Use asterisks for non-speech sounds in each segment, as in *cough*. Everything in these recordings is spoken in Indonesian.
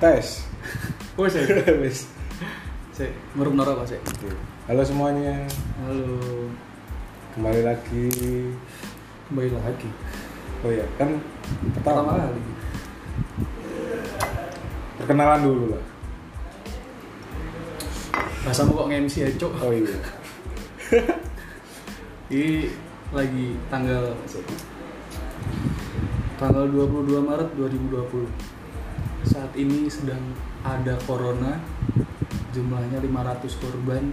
Tes. Sih. *laughs* Wis. Sih, merup norok kok sih. Oke. Halo semuanya, Halo. kembali lagi. Kembali lagi. Oh ya, kan Pertama pertama kali. perkenalan dulu lah. Bahasamu kok nge-MC ya, Cok? Oh iya. *laughs* Ini lagi tanggal tanggal 22 Maret 2020. Saat ini sedang ada corona. Jumlahnya 500 korban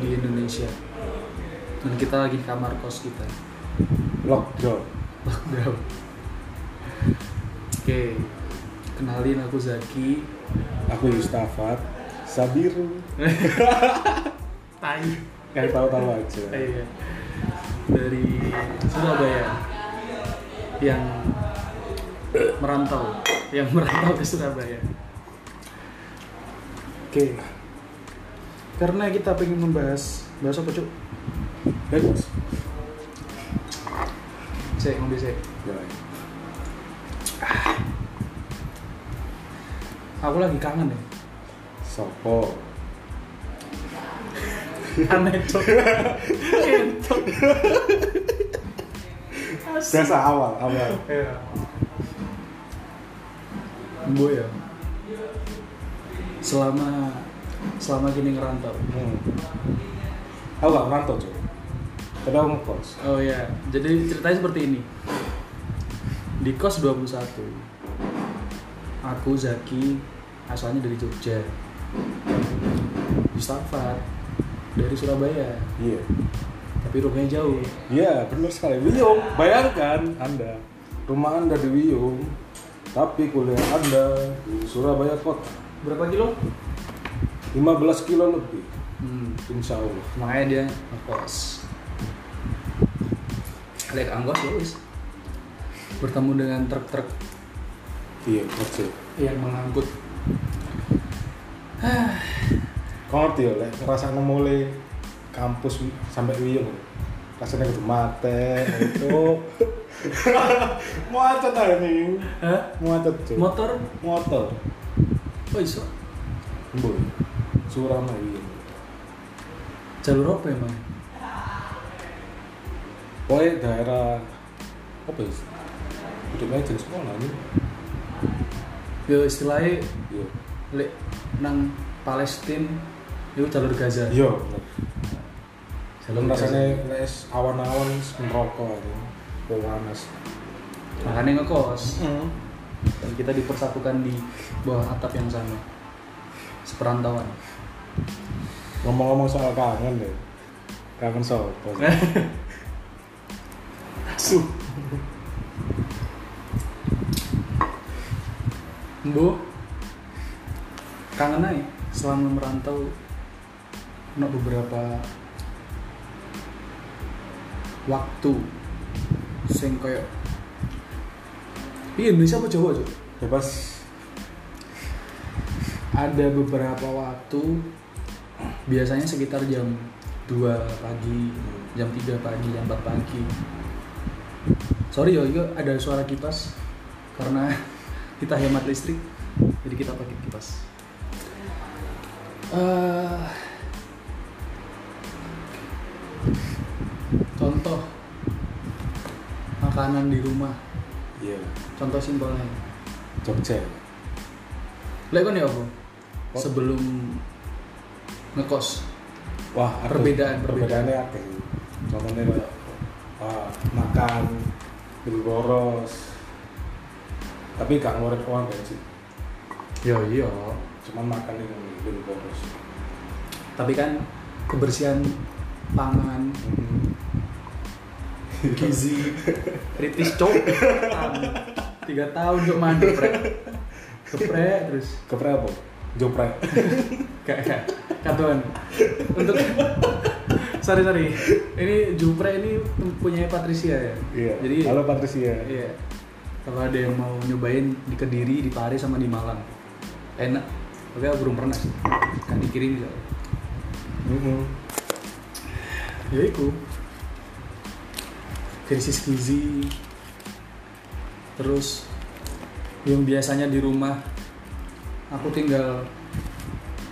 di Indonesia. Dan kita lagi di kamar kos kita. Lockdown. Lockdown. Oke. Kenalin aku Zaki. Aku Yustafat. Sabiru. *laughs* Tai. Kayak tahu-tahu aja. Iya. Dari Surabaya yang merantau, yang merantau ke Surabaya. Oke. Karena kita pengen membahas bahas apa, Cuk? Bagus. Saya ngombe saya. Ya. Aku lagi kangen ya. Sopo. Aneh, Cuk. *laughs* Biasa awal, awal. Iya. Gue ya. Selama selama gini ngerantau. Hmm. Aku gak merantau cuy. Tapi aku ngekos. Oh ya, jadi ceritanya seperti ini. Di kos 21. Aku Zaki asalnya dari Jogja. Mustafa dari Surabaya, Iya. Tapi rumahnya jauh. Iya, benar sekali. Wiyung, bayangkan Anda rumah Anda di Wiyung, tapi kuliah Anda di Surabaya kota. Berapa kilo? 15 kilo lebih, Hmm, insya Allah. makanya dia ngekos. Lek anggos ya wis. Bertemu dengan truk-truk Iya, kecil. yang mengangkut Kau ngerti ya, lek ngerasa mulai kampus sampai Wiyung. Rasanya kudu mate, itu. *laughs* Muacet aja nih. Hah? Muacet cuy. motor Motor. oh iso Boy. Surama Wiyung. jalur apa emang Pokoknya daerah apa ya? Udah main jenis sekolah nih. yo istilahnya Iya. lek nang Palestina itu jalur Gaza Iya. Belum rasanya les awan-awan merokok aja. Panas. makanya ngekos dan kita dipersatukan di bawah atap yang sama seperantauan Ngomong-ngomong soal kangen deh. Kangen sopo? *laughs* Su. Bu, kangen aja selama merantau ono beberapa waktu sing koyo Iya Indonesia apa Jawa Cuk? Bebas. Ada beberapa waktu biasanya sekitar jam 2 pagi, jam 3 pagi, jam 4 pagi. Sorry ya, itu ada suara kipas karena *laughs* kita hemat listrik, jadi kita pakai kipas. Eh, contoh makanan di rumah, Iya. contoh simpelnya. Jogja. Lek kon ya apa? Sebelum ngekos. Wah, Perbedaan, perbedaannya akeh. Contohnya kayak ah, makan beli boros. Tapi gak ngeluarin uang bensin. Ya iya. Cuman makan yang beli boros. Tapi kan kebersihan pangan, gizi, kritis *laughs* cok. Tiga tahun untuk mandi geprek. Geprek terus. Keprek apa? Joprek. Gak. *laughs* Katuan. Untuk sorry sorry. Ini Jupre ini punya Patricia ya. Iya. Jadi Halo Patricia. Iya. Kalau ada yang mau nyobain di Kediri, di Paris sama di Malang. Enak. Tapi aku belum pernah sih. Kan dikirim bisa. Mhm. Ya itu. Krisis gizi. Terus yang biasanya di rumah aku tinggal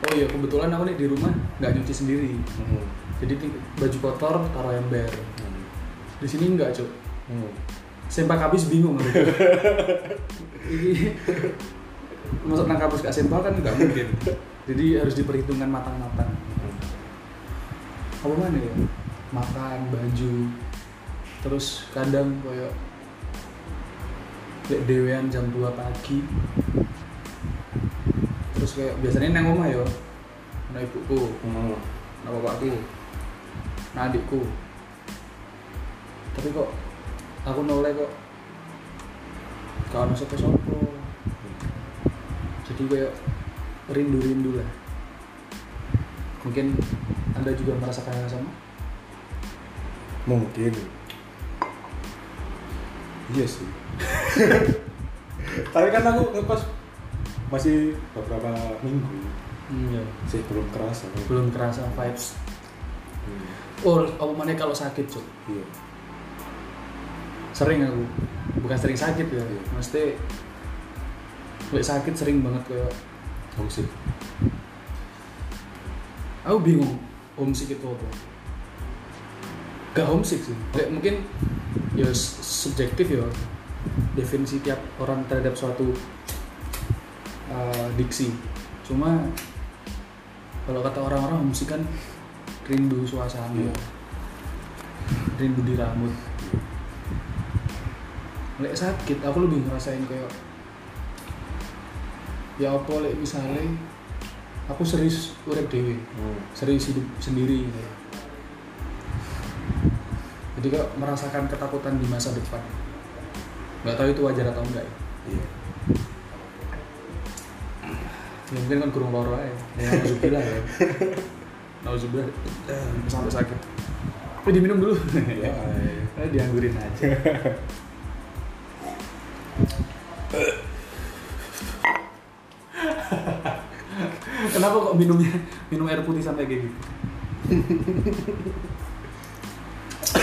oh iya kebetulan aku nih di rumah nggak nyuci sendiri. Hmm. jadi baju kotor taruh ember. Hmm. di sini enggak cuk. Hmm. sempak habis bingung aku. *laughs* Masuk nang kampus gak sempak kan nggak mungkin. Jadi harus diperhitungkan matang-matang. Apa mana ya? Makan baju terus kadang koyo kayak dewean jam 2 pagi. Terus kayak biasanya nang rumah yo nah ibuku. Hmm. nah bapakku. Nah adikku. Tapi kok aku noleh kok kalau sopo sopo jadi kayak rindu rindu lah. Mungkin anda juga merasakan hal yang sama? Mungkin. Iya sih. *laughs* Tapi kan aku ngekos masih beberapa minggu iya sih belum kerasa. belum kerasa vibes Hmm. oh apa mana kalau sakit cuk Iya. sering aku bukan sering sakit ya Iya. mesti Lek sakit sering banget kayak Homesick. aku bingung homesick itu apa gak homesick sih Lek mungkin ya subjektif ya definisi tiap orang terhadap suatu uh, diksi cuma kalau kata orang-orang homesick kan rindu suasana Iya. rindu di rambut Lek sakit aku lebih ngerasain kayak ya apa lek misalnya aku serius urip dewe Hmm. serius hidup sendiri gitu. Kok merasakan ketakutan di masa depan. Nggak tahu itu wajar atau enggak ya, Iya. ya mungkin kan kurang loro aja. Ya *laughs* nauzubillah ya. Nauzubillah. Eh, sampai sakit. Tapi diminum dulu. *laughs* Iya. Eh, dianggurin aja. *laughs* Kenapa kok minumnya minum air putih sampai kayak gitu?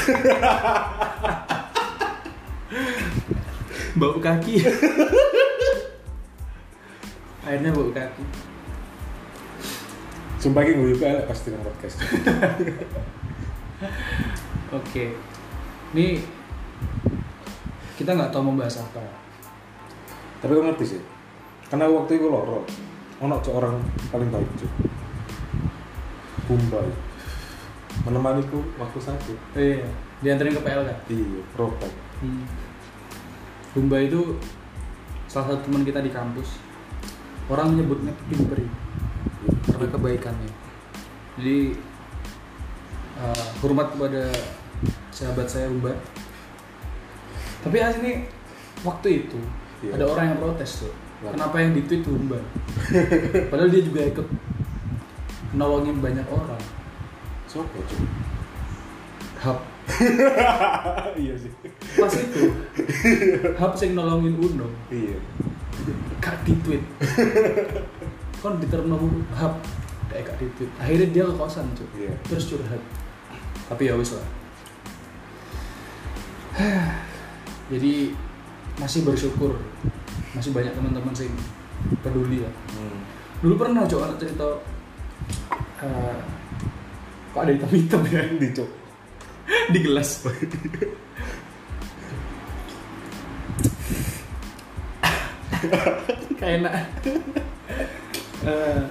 *laughs* bau kaki. Airnya bau kaki. Sumpah gue juga pasti nang podcast. *laughs* Oke. Ini kita nggak tahu membahas apa. Tapi gue ngerti sih. Karena waktu itu loro. Ono orang paling baik cok. Bumbai. Menemaniku waktu sakit. Iya. Dianterin ke PL kan? Iya, berobat. Hmm. Bumba itu salah satu teman kita di kampus. Orang menyebutnya Pimperi karena kebaikannya. Jadi uh, hormat kepada sahabat saya Bumba. Tapi asli waktu itu Iya. ada orang yang protes tuh. Kenapa? Kenapa yang di tweet Bumba? *laughs* Padahal dia juga ikut nolongin banyak orang. Siapa cok? Hub *laughs* iya sih. pas itu Hub sing nolongin Uno Iya. kak di tweet kon diterima hub kayak kak di tweet akhirnya dia ke kosan cuy Iya. terus curhat tapi ya wis lah *sighs* jadi masih bersyukur masih banyak teman-teman sing peduli ya Hmm. dulu pernah coba cerita eh, kok ada hitam-hitam ya Di cok. di gelas kayak enak Eh,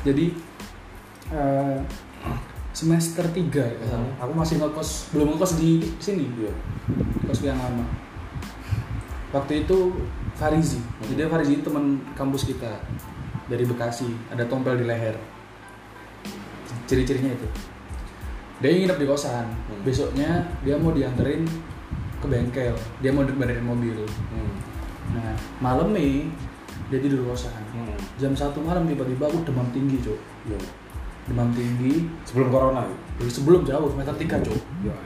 jadi eh, semester 3 ya Hmm. aku masih ngekos belum ngekos di sini Iya. kos yang lama waktu itu Farizi Hmm. jadi Farizi teman kampus kita dari Bekasi ada tompel di leher ciri-cirinya itu dia nginep di kosan Hmm. besoknya dia mau dianterin ke bengkel dia mau benerin mobil Hmm. nah malam nih dia tidur di kosan Hmm. jam satu malam tiba-tiba aku demam tinggi cok Iya. demam tinggi Sebelum corona ya? sebelum jauh semester 3 cok Iya.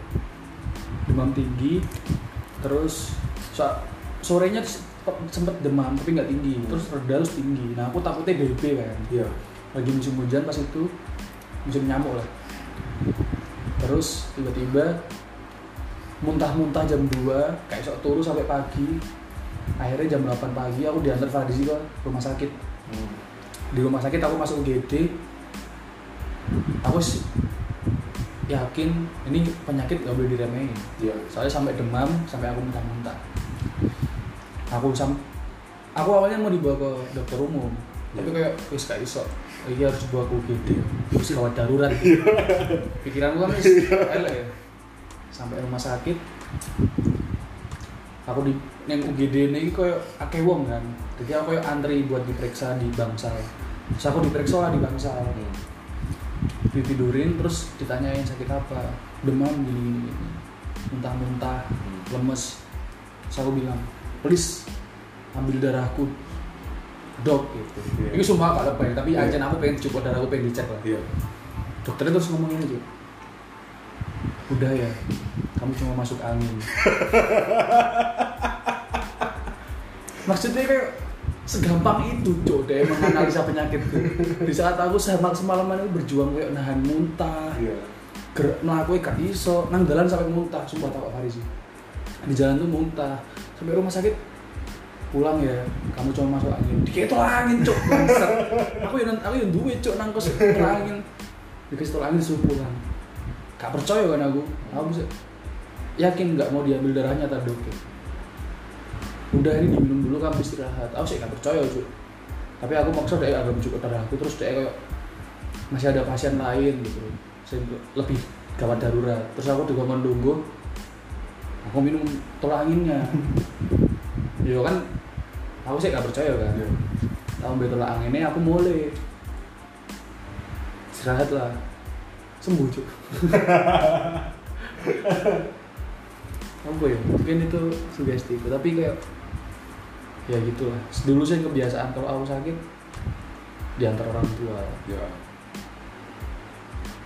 demam tinggi terus so- sorenya sempet, demam tapi nggak tinggi terus reda terus tinggi nah aku takutnya DP kan Iya. lagi musim hujan pas itu musim nyamuk lah. Terus tiba-tiba muntah-muntah jam 2 kayak sok turu sampai pagi. Akhirnya jam 8 pagi aku diantar Fadzi ke rumah sakit. Hmm. di rumah sakit aku masuk UGD aku s- yakin ini penyakit gak boleh diremehin. Iya. soalnya sampai demam sampai aku muntah-muntah. Aku sam aku awalnya mau dibawa ke dokter umum. Tapi Iya. kayak wis gak iso ini harus dibawa ke UGD wis gawat darurat. Pikiranku kan wis elek ya. Sampai rumah sakit. Aku di neng UGD ini kayak akeh wong kan. Jadi aku kayak antri buat diperiksa di bangsal terus aku diperiksa lah di bangsal ditidurin terus ditanyain sakit apa. Demam gini, gini. muntah-muntah lemes. Terus aku bilang please ambil darahku dok gitu Iya. ini sumpah gak lebay tapi Iya. aja aku pengen coba darahku pengen dicek lah Iya. dokternya terus ngomong ini tuh udah ya kamu cuma masuk angin *laughs* maksudnya kayak segampang itu cok deh menganalisa penyakit tuh di saat aku semal semalaman itu berjuang kayak nahan muntah Iya. gerak melakukan gak iso nang jalan sampai muntah sumpah tak hari sih di jalan tuh muntah sampai rumah sakit pulang ya kamu cuma masuk angin. Dikit angin cok bangsat. Aku yang aku yang duwe cok nang kos angin. Dikasih tol angin disuruh pulang. Gak percaya kan aku. Aku bisa yakin nggak mau diambil darahnya tadi dokter udah ini diminum dulu kamu istirahat. Aku sih gak percaya cok tapi aku maksa dia agak mencukup darahku terus dia kayak masih ada pasien lain gitu. Sehingga lebih gawat darurat. Terus aku juga nunggu aku minum tolak anginnya. Ya kan aku sih gak percaya kan Iya. tahu ambil tolak anginnya aku mulai istirahat lah sembuh cuk *laughs* apa ya mungkin itu sugesti tapi kayak ya gitulah dulu sih kebiasaan kalau aku sakit diantar orang tua Iya.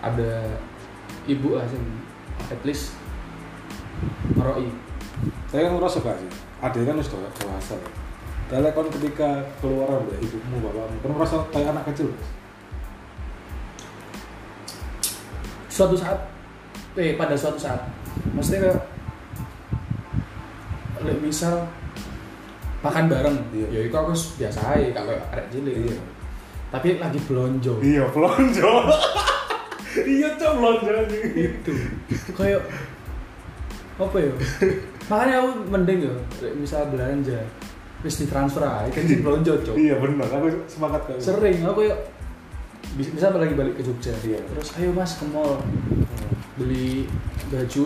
ada ibu lah sih at least meroi Saya kan ngerasa gak sih? Ada kan sudah dewasa ya. Kan ketika keluar dari ibumu, bapakmu, kan merasa kayak anak kecil. Mas? suatu saat eh pada suatu saat maksudnya kayak misal makan bareng Iya. ya itu aku biasa aja gak kayak arek cilik Iya. tapi lagi belonjo Iya, pelonjo. *laughs* iya, cok pelonjo nih. itu kayak apa ya makanya aku mending ya misal belanja terus ditransfer aja kan sih *laughs* belonjo cok Iya, benar. Aku semangat kok. sering aku ya bis- misal lagi balik ke Jogja Iya. terus ayo mas ke mall beli baju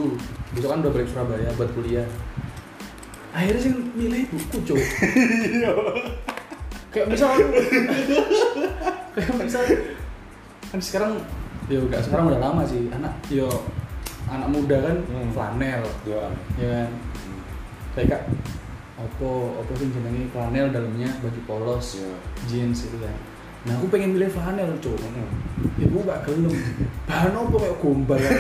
besok kan udah balik Surabaya buat kuliah akhirnya sih milih buku cok *laughs* Iya. kayak misal *laughs* kayak misal kan sekarang ya udah sekarang udah lama sih anak yo anak muda kan Hmm. flanel Iya. ya kan kayak kak opo opo sih jenenge flanel dalamnya baju polos Iya. jeans itu kan nah aku pengen milih flanel cok Hmm. ibu gak gelem bahan apa kayak gombal *laughs*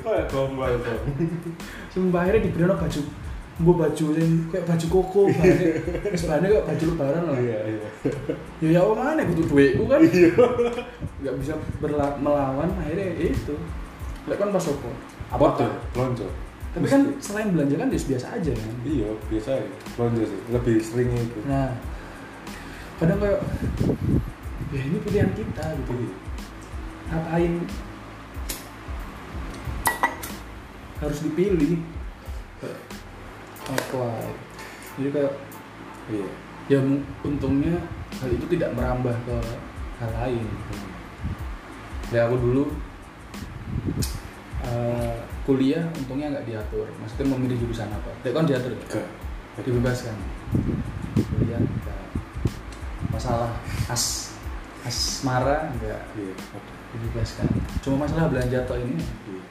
Kayak gombal tuh. sumpah akhirnya diberi baju mbok baju yang kayak baju koko terus bahannya kayak baju lebaran lah Iya, iya. ya ya apa mana butuh duitku kan Iya. nggak bisa berla- melawan akhirnya ya itu Lek kan pas opo Apa tuh? Pelonjo. Tapi kan selain belanja kan ya biasa aja kan? Iya, biasa ya. Pelonjo sih. Lebih sering itu. nah kadang kayak ya ini pilihan kita gitu. Ngapain? Harus dipilih. Apa jadi kayak Iya. ya untungnya hal itu tidak merambah ke hal lain. Ya aku dulu eh, kuliah untungnya nggak diatur maksudnya memilih jurusan apa dia kan diatur ya? Dibebaskan kuliah enggak masalah as asmara enggak Iya. dibebaskan cuma masalah belanja toh ini Iya.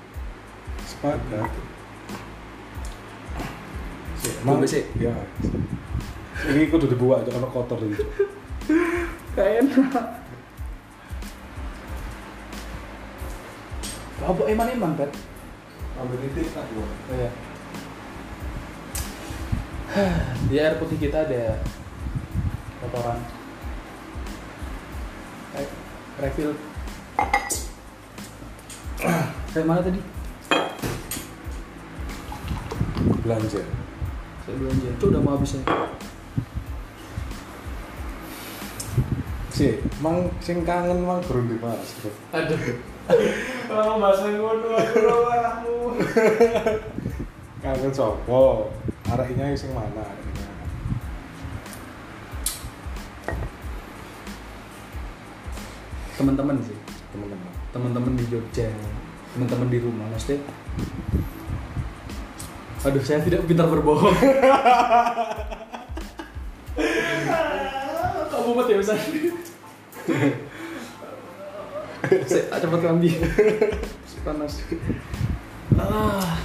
Sepakat. Coba sih. Ya. Ini kudu dibuat aja karena kotor gitu. kayak enak apa eman eman pet Ambil titik tak gua. oh ya di air putih kita ada kotoran Re- refill kayak mana tadi Belanja. Saya belanja. Itu udah mau habis ya. sih mang sing kangen mang gurung di mas Aduh. Kalau bahasa ngono aku kamu. kangen sopo arahnya sing mana? Teman-teman sih. teman-teman Teman-teman di Jogja. Teman-teman di rumah maksudnya. Aduh, saya tidak pintar berbohong. *laughs* Kamu mati ya, Ustaz? *laughs* Saya cepat mandi. Panas. Ah.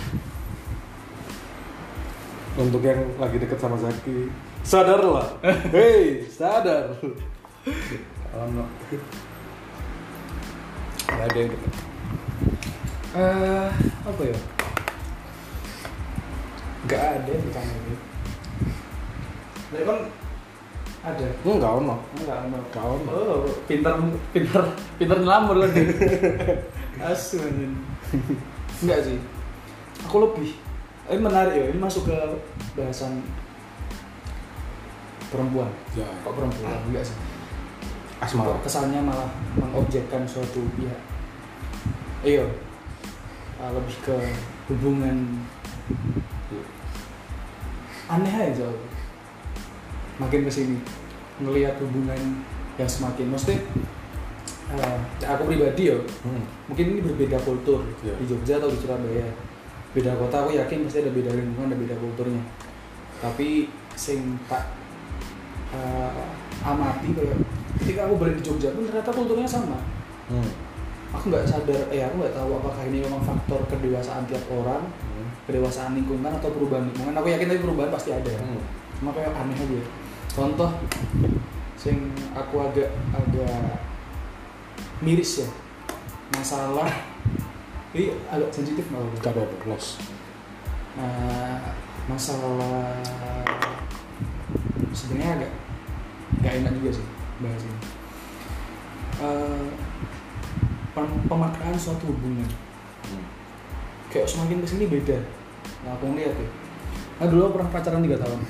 untuk yang lagi deket sama Zaki sadarlah hei sadar Kalau nggak nggak ada yang deket. Eh, apa ya? Gak ada yang dikangenin. Nah, kan ada. enggak ono Enggak, enggak. enggak ono Oh, pintar, pintar, pintar nyelamar kan dia. *laughs* Asu. Enggak sih. Aku lebih. Ini menarik ya. Ini masuk ke bahasan perempuan. ya Kok perempuan? Enggak sih. asmara kesannya malah mengobjekkan suatu pihak iya uh, lebih ke hubungan aneh aja makin ke sini ngelihat hubungan yang semakin maksudnya uh, aku pribadi ya hmm. mungkin ini berbeda kultur Iya. di Jogja atau di Surabaya beda kota aku yakin pasti ada beda lingkungan ada beda kulturnya tapi sing tak uh, amati kayak ketika aku balik di Jogja pun ternyata kulturnya sama Hmm. aku nggak sadar eh aku nggak tahu apakah ini memang faktor kedewasaan tiap orang Hmm. kedewasaan lingkungan atau perubahan lingkungan aku yakin tapi perubahan pasti ada Hmm. cuma kayak aneh aja contoh sing aku agak agak miris ya masalah ini agak sensitif nggak apa-apa. Gak apa-apa, los. Nah, masalah sebenarnya agak nggak enak juga sih bahas ini. Eh, pem- pemaknaan suatu hubungan Hmm. kayak semakin ke sini beda. Nah, aku ngeliat ya. Nah, dulu aku pernah pacaran tiga tahun.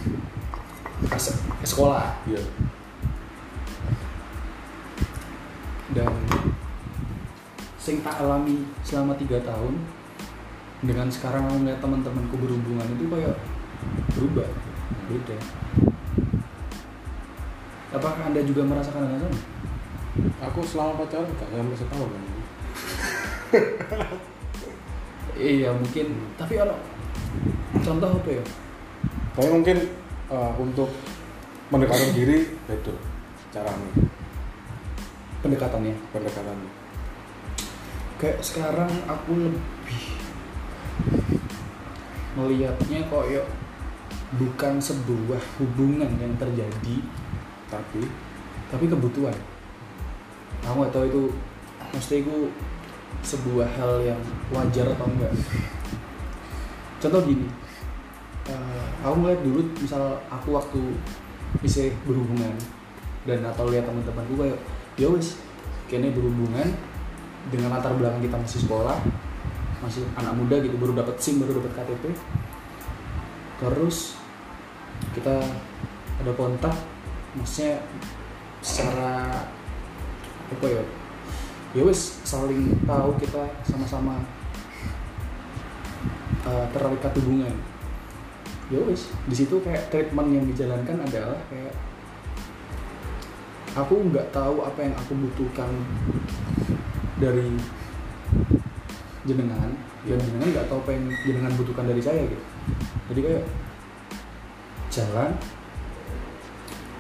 Ke sekolah. Iya. dan sing tak alami selama tiga tahun dengan sekarang aku ngeliat teman-temanku berhubungan itu kayak berubah beda. Apakah anda juga merasakan hal sama? Aku selama pacaran gak sampai setahun kan. *laughs* iya mungkin. Tapi kalau contoh apa ya? Tapi mungkin eh, untuk mendekatkan diri beda caranya. Pendekatannya? Pendekatannya. kayak sekarang aku lebih melihatnya kayak bukan sebuah hubungan yang terjadi Tapi? tapi kebutuhan. Aku nggak tahu itu maksudnya itu sebuah hal yang wajar atau enggak. Contoh gini eh, aku ngeliat dulu misal aku waktu bisa berhubungan dan atau lihat teman-temanku kayak ya wis kayaknya berhubungan dengan latar belakang kita masih sekolah masih anak muda gitu baru dapat SIM baru dapat KTP terus kita ada kontak maksudnya secara apa ya ya wis saling tahu kita sama-sama uh, terikat hubungan ya wis. Di situ kayak treatment yang dijalankan adalah kayak aku nggak tahu apa yang aku butuhkan dari jenengan. Dan jenengan nggak tahu apa yang jenengan butuhkan dari saya gitu. Jadi kayak jalan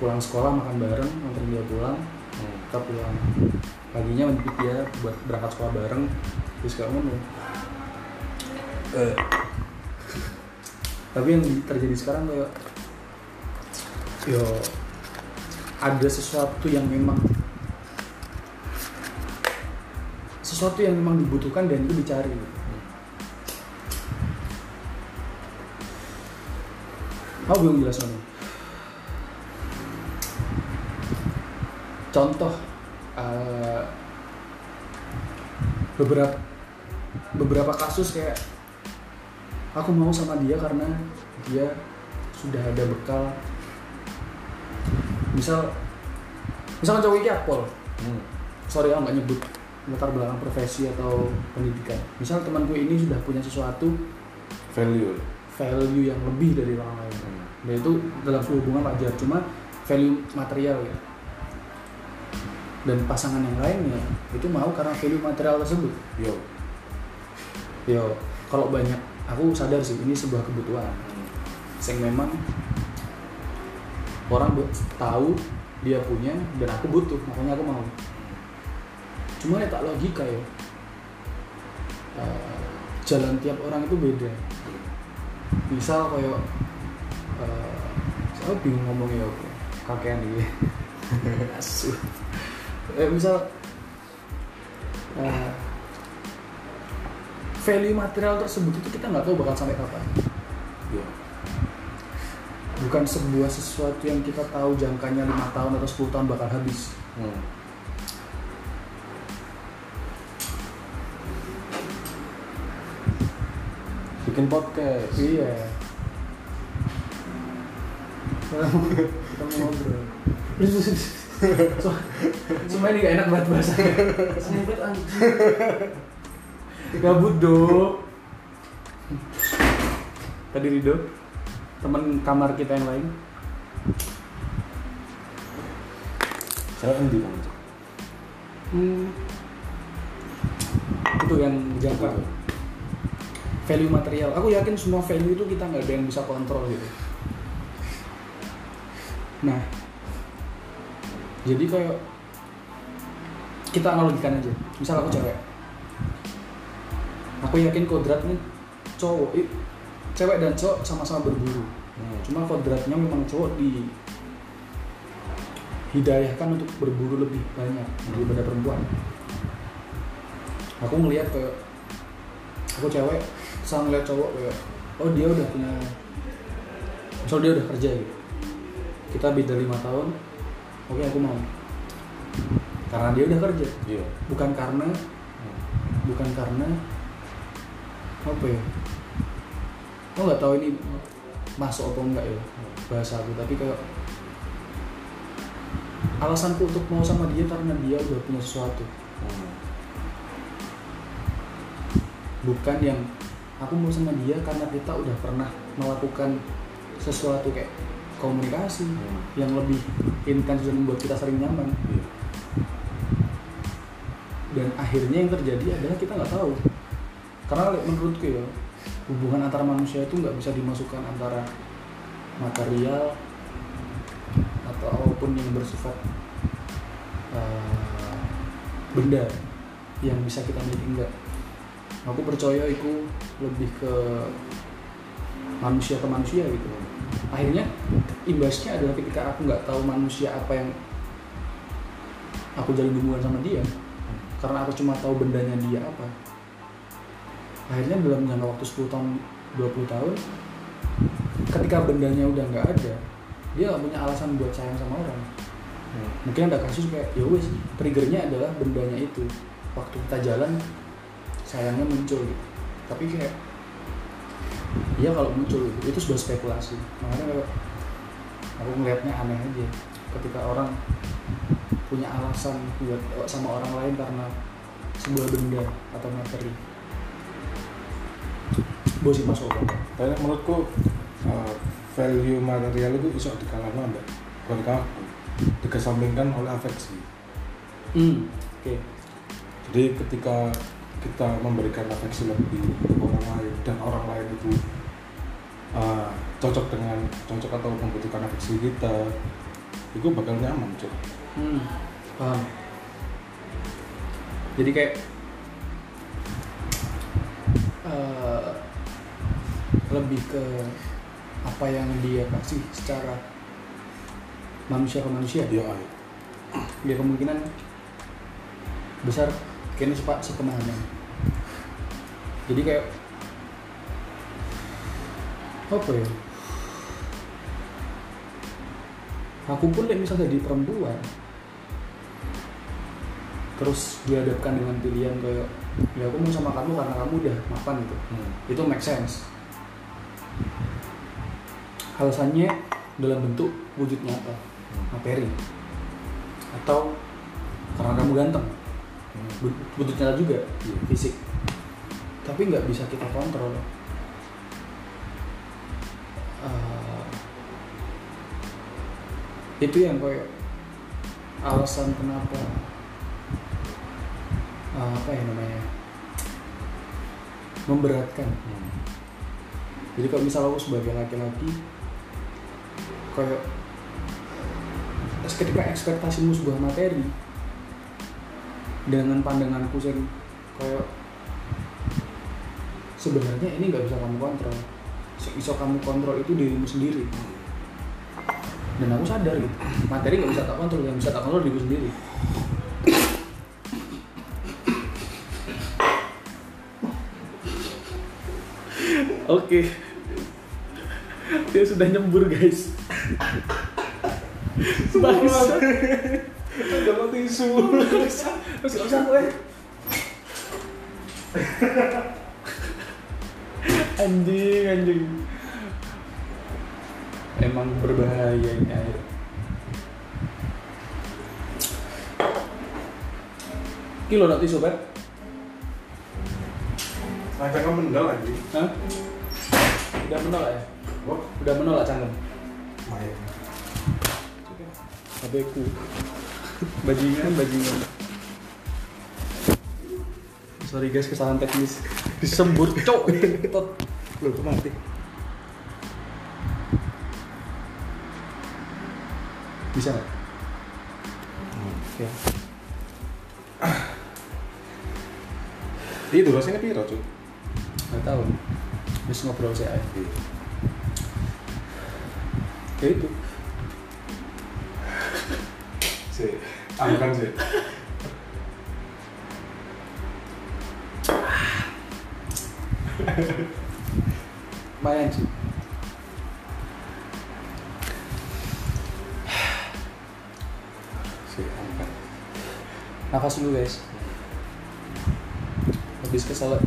pulang sekolah makan bareng nganterin dia pulang hmm. kita pulang. Paginya menjemput dia buat berangkat sekolah bareng terus kamu ya tapi yang terjadi sekarang kayak yo ada sesuatu yang memang sesuatu yang memang dibutuhkan dan itu dicari Aku belum jelas nih. Contoh eh, beberapa beberapa kasus kayak aku mau sama dia karena dia sudah ada bekal. Misal misalkan cowok ini akpol hmm. sorry aku nggak nyebut latar belakang profesi atau pendidikan. Misal temanku ini sudah punya sesuatu value. value yang lebih dari orang lain. Hmm. dan itu dalam hubungan wajar cuma value material ya. Dan pasangan yang lainnya itu mau karena value material tersebut. Yo. Yo kalau banyak aku sadar sih ini sebuah kebutuhan. Yang memang orang tahu dia punya dan aku butuh makanya aku mau. Cuma ya tak logika ya. Eh, jalan tiap orang itu beda. Misal kayak eh, saya bingung ngomongnya apa kakean ini *laughs* asu. Eh, misal eh, value material tersebut itu kita nggak tahu bakal sampai kapan. Yo bukan sebuah sesuatu yang kita tahu jangkanya lima tahun atau 10 tahun bakal habis. Hmm. bikin podcast. Iya. Kita mau ngobrol. So- Cuma ini gak enak banget bahasanya. Snipet anjing Gabut do Tadi Rido Temen kamar kita yang lain saya endi bang hmm. Itu yang jangka value material. Aku yakin semua value itu kita nggak ada yang bisa kontrol gitu. Nah, jadi kayak kita analogikan aja. Misal aku cewek, aku yakin kodratnya cowok, ih, cewek dan cowok sama-sama berburu. hmm. Cuma kodratnya memang cowok di hidayahkan untuk berburu lebih banyak daripada perempuan. Aku ngelihat ke aku cewek, sama ngeliat cowok kayak oh dia udah punya, misal dia udah kerja gitu. Kita beda lima tahun, oke aku mau. Karena dia udah kerja, iya bukan karena Hmm. bukan karena apa ya? Aku nggak tahu ini masuk atau enggak ya bahasa aku, tapi kayak alasanku untuk mau sama dia karena dia udah punya sesuatu Hmm. bukan yang aku mau sama dia karena kita udah pernah melakukan sesuatu kayak komunikasi Hmm. yang lebih intens dan membuat kita sering nyaman iya dan akhirnya yang terjadi adalah kita nggak tahu karena menurutku ya hubungan antara manusia itu nggak bisa dimasukkan antara material atau apa pun yang bersifat eh, benda yang bisa kita miliki enggak aku percaya itu lebih ke manusia ke manusia gitu. Akhirnya imbasnya adalah ketika aku nggak tahu manusia apa yang aku jalin hubungan sama dia karena aku cuma tahu bendanya dia apa akhirnya dalam jangka waktu 10 tahun 20 tahun ketika bendanya udah nggak ada dia nggak punya alasan buat sayang sama orang. Hmm. mungkin ada kasus kayak ya wes triggernya adalah bendanya itu. Waktu kita jalan sayangnya muncul gitu. Tapi kayak iya kalau muncul gitu. itu sudah spekulasi. Makanya kayak aku ngelihatnya aneh aja. Ketika orang punya alasan buat sama orang lain karena sebuah benda atau materi bos. Sih masuk tapi menurutku uh, value material itu bisa dikalahkan mbak bukan kaku dikesampingkan oleh afeksi. Hmm oke. Jadi ketika kita memberikan afeksi lebih untuk orang lain dan orang lain itu uh, cocok dengan cocok atau membutuhkan afeksi kita itu bakal nyaman cok hmm paham. Jadi kayak eh, lebih ke apa yang dia kasih secara manusia ke manusia. Iya ayo ya kemungkinan besar kayaknya sepak sepemahaman. Jadi kayak apa ya? Aku pun deh misal jadi perempuan terus dihadapkan dengan pilihan kayak ya aku mau sama kamu karena kamu udah mapan gitu. Hmm. itu make sense alasannya dalam bentuk wujud nyata materi. Atau karena kamu ganteng. Wujud nyata juga Iya. fisik. Tapi nggak bisa kita kontrol. Eh, itu yang kayak alasan kenapa eh, apa ya namanya memberatkan. Hmm. jadi kalau misal aku sebagai laki-laki kayak ketika ekspektasimu sebuah materi dengan pandanganku yang kayak sebenarnya ini nggak bisa kamu kontrol bisa kamu kontrol itu dirimu sendiri dan aku sadar gitu materi nggak bisa tak kontrol yang bisa tak kontrol diriku sendiri Oke. Dia sudah nyembur, guys. Dapat tisu. Terus usah gue. anjing, anjing. Emang berbahaya ini air. Kilo nak tisu, Pak? Mendal anjing. Hah? Udah menolak ya? Udah menolak cangkem? HPku bajingan bajingan sorry guys kesalahan teknis disembur cok Tot. Loh, kok mati? bisa nggak? ya Itu rasanya piro, Cuk? nggak tahu bisa ngobrol saya aja. Ya itu. Si, angkat sih. lumayan sih nafas dulu guys. Habis kesel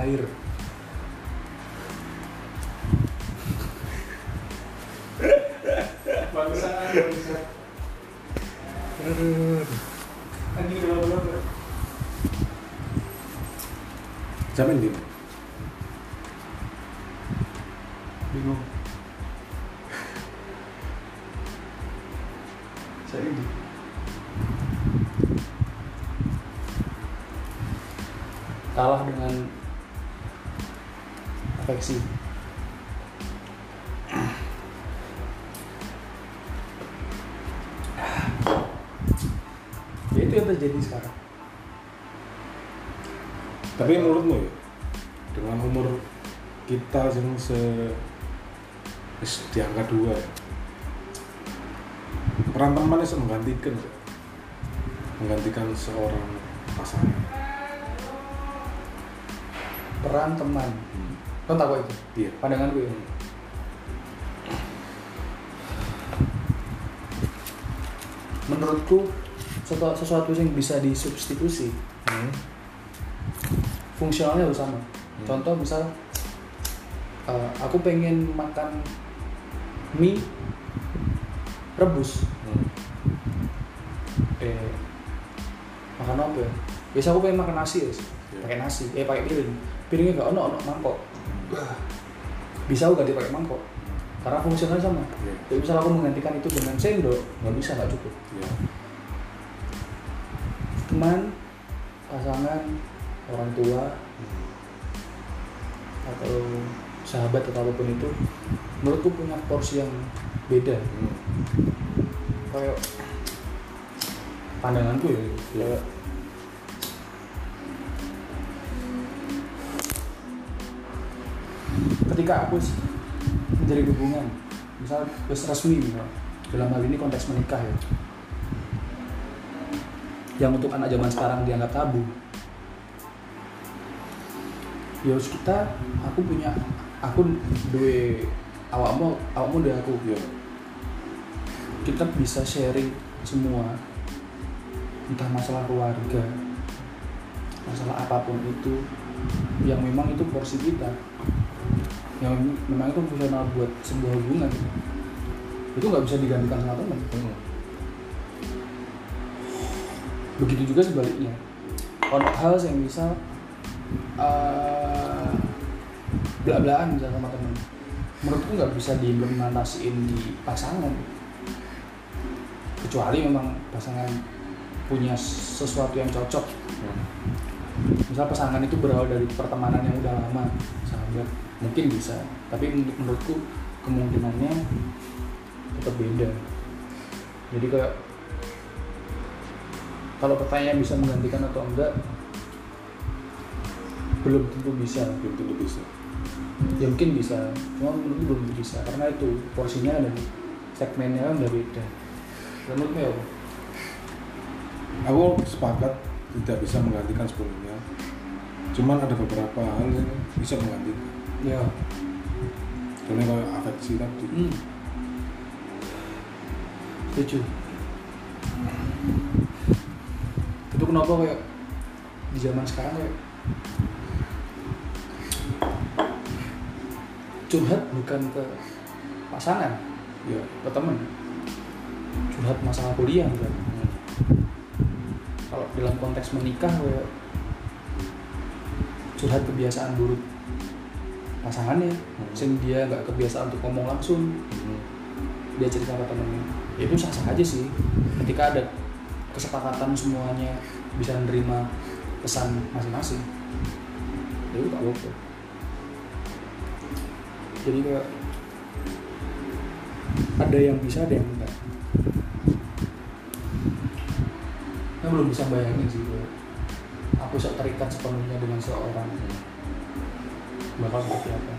air Jamin di. bingung di angka dua ya, peran teman itu menggantikan ya? menggantikan seorang pasangan. peran teman kau tahu itu Iya. pandangan gue menurutku sesuatu, sesuatu yang bisa disubstitusi Hmm. fungsionalnya harus sama Hmm. contoh misal uh, aku pengen makan mie rebus Hmm. eh makan apa ya biasa aku pengen makan nasi ya Iya. pakai nasi eh pakai piring piringnya gak ono ono mangkok bisa aku ganti pakai mangkok karena fungsionalnya sama Iya. Jadi misal aku menggantikan itu dengan sendok, nggak bisa, nggak cukup. Iya. Teman, pasangan, orang tua, atau sahabat atau apa pun itu, menurutku punya porsi yang beda. Hmm. Kayak pandanganku ya, kayak ketika aku menjadi hubungan, misal resmi, misal, dalam hal ini konteks menikah ya, yang untuk anak zaman sekarang dianggap tabu. Ya wis kita, aku punya, aku duwe awakmu, awakmu duwe aku. Iya. Kita bisa sharing semua, entah masalah keluarga, masalah apa pun itu, yang memang itu porsi kita, yang memang itu fungsional buat sebuah hubungan itu nggak bisa digantikan sama teman Hmm. begitu juga sebaliknya ono hal yang bisa uh, belak-belakan bisa sama temen menurutku nggak bisa diimplementasiin di pasangan. Kecuali memang pasangan punya sesuatu yang cocok. Hmm. misal pasangan itu berawal dari pertemanan yang udah lama sahabat mungkin bisa. Tapi menurut- menurutku kemungkinannya tetap beda. Jadi kayak kalau pertanyaan bisa menggantikan atau enggak belum tentu bisa. Belum tentu bisa ya mungkin bisa. Cuma menurutku belum bisa karena itu porsinya dan segmennya kan udah beda. Menurutmu ya aku sepakat tidak bisa menggantikan sepenuhnya cuman ada beberapa hal yang bisa menggantikan. Ya. Contohnya kayak afeksi tadi. Hmm. setuju. Itu kenapa kayak di zaman sekarang kayak curhat bukan ke pasangan ya ke temen curhat masalah kuliah bukan Hmm. kalau dalam konteks menikah kayak curhat kebiasaan buruk pasangannya Hmm. sing dia nggak kebiasaan untuk ngomong langsung Hmm. dia cerita ke temennya Ya itu sah sah aja sih ketika ada kesepakatan semuanya bisa menerima pesan masing-masing ya itu apa jadi kayak ada yang bisa ada yang enggak. Saya belum bisa bayangin sih kayak aku bisa terikat sepenuhnya dengan seorang. Bakal seperti apa?